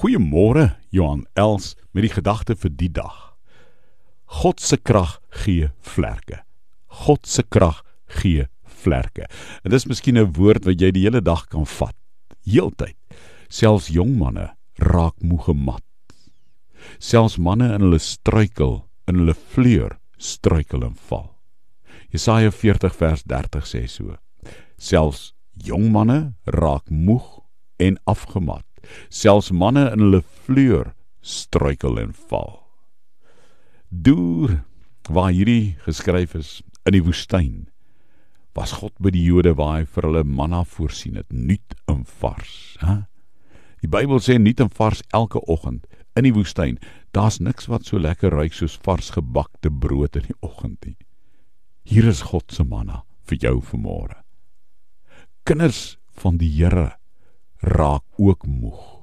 Goeiemôre Johan Els met die gedagte vir die dag. God se krag gee vlerke. God se krag gee vlerke. En dis miskien 'n woord wat jy die hele dag kan vat. Heeltyd. Selfs jong manne raak moeg gemat. Selfs manne in hulle struikel, in hulle vleur struikel en val. Jesaja 40 vers 30 sê so: Selfs jong manne raak moeg en afgemat selfs manne in hulle vleur struikel en val. Deur waar hierdie geskryf is in die woestyn was God by die Jode waar hy vir hulle manna voorsien het, nuut en vars, hè? Die Bybel sê nuut en vars elke oggend in die woestyn. Daar's niks wat so lekker ruik soos vars gebakte brood in die oggend nie. Hier is God se manna vir jou vanmôre. Kinders van die Here raak ook moeg.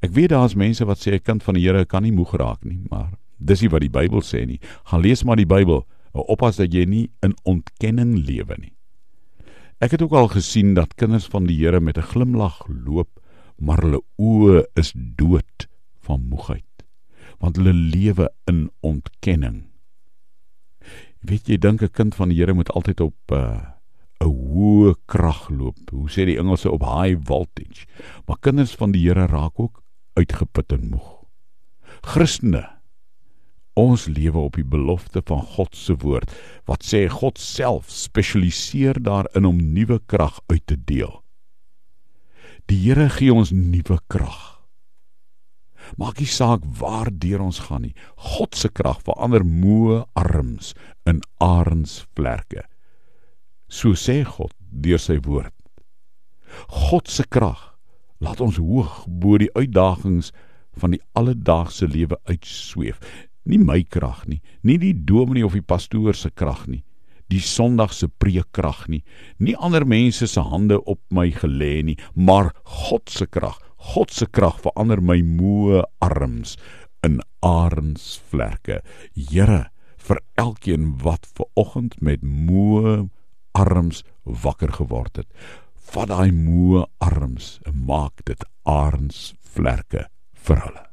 Ek weet daar's mense wat sê 'n kind van die Here kan nie moeg raak nie, maar dis nie wat die Bybel sê nie. Gaan lees maar die Bybel, oppas dat jy nie in ontkenning lewe nie. Ek het ook al gesien dat kinders van die Here met 'n glimlag loop, maar hulle oë is dood van moegheid, want hulle lewe in ontkenning. Weet jy, dink 'n kind van die Here moet altyd op uh, 'n hoë krag loop. Hoe sê die Engelse op high voltage. Maar kinders van die Here raak ook uitgeput en moeg. Christene Ons lewe op die belofte van God se woord wat sê God self spesialiseer daarin om nuwe krag uit te deel. Die Here gee ons nuwe krag. Maak nie saak waar deur ons gaan nie. God se krag verander moe arms in arensvlerke. So sê God deur sy woord. God se krag laat ons hoog bo die uitdagings van die alledaagse lewe uitsweef. Nie my krag nie, nie die dominee of die pastoor se krag nie, die Sondag se preekkrag nie, nie ander mense se hande op my gelê nie, maar God se krag. God se krag verander my moe arms in arensvlerke. Here, vir elkeen wat ver oggend met moe arms wakker geword het. Vat daai moe arms en maak dit arens vlerke vir hulle.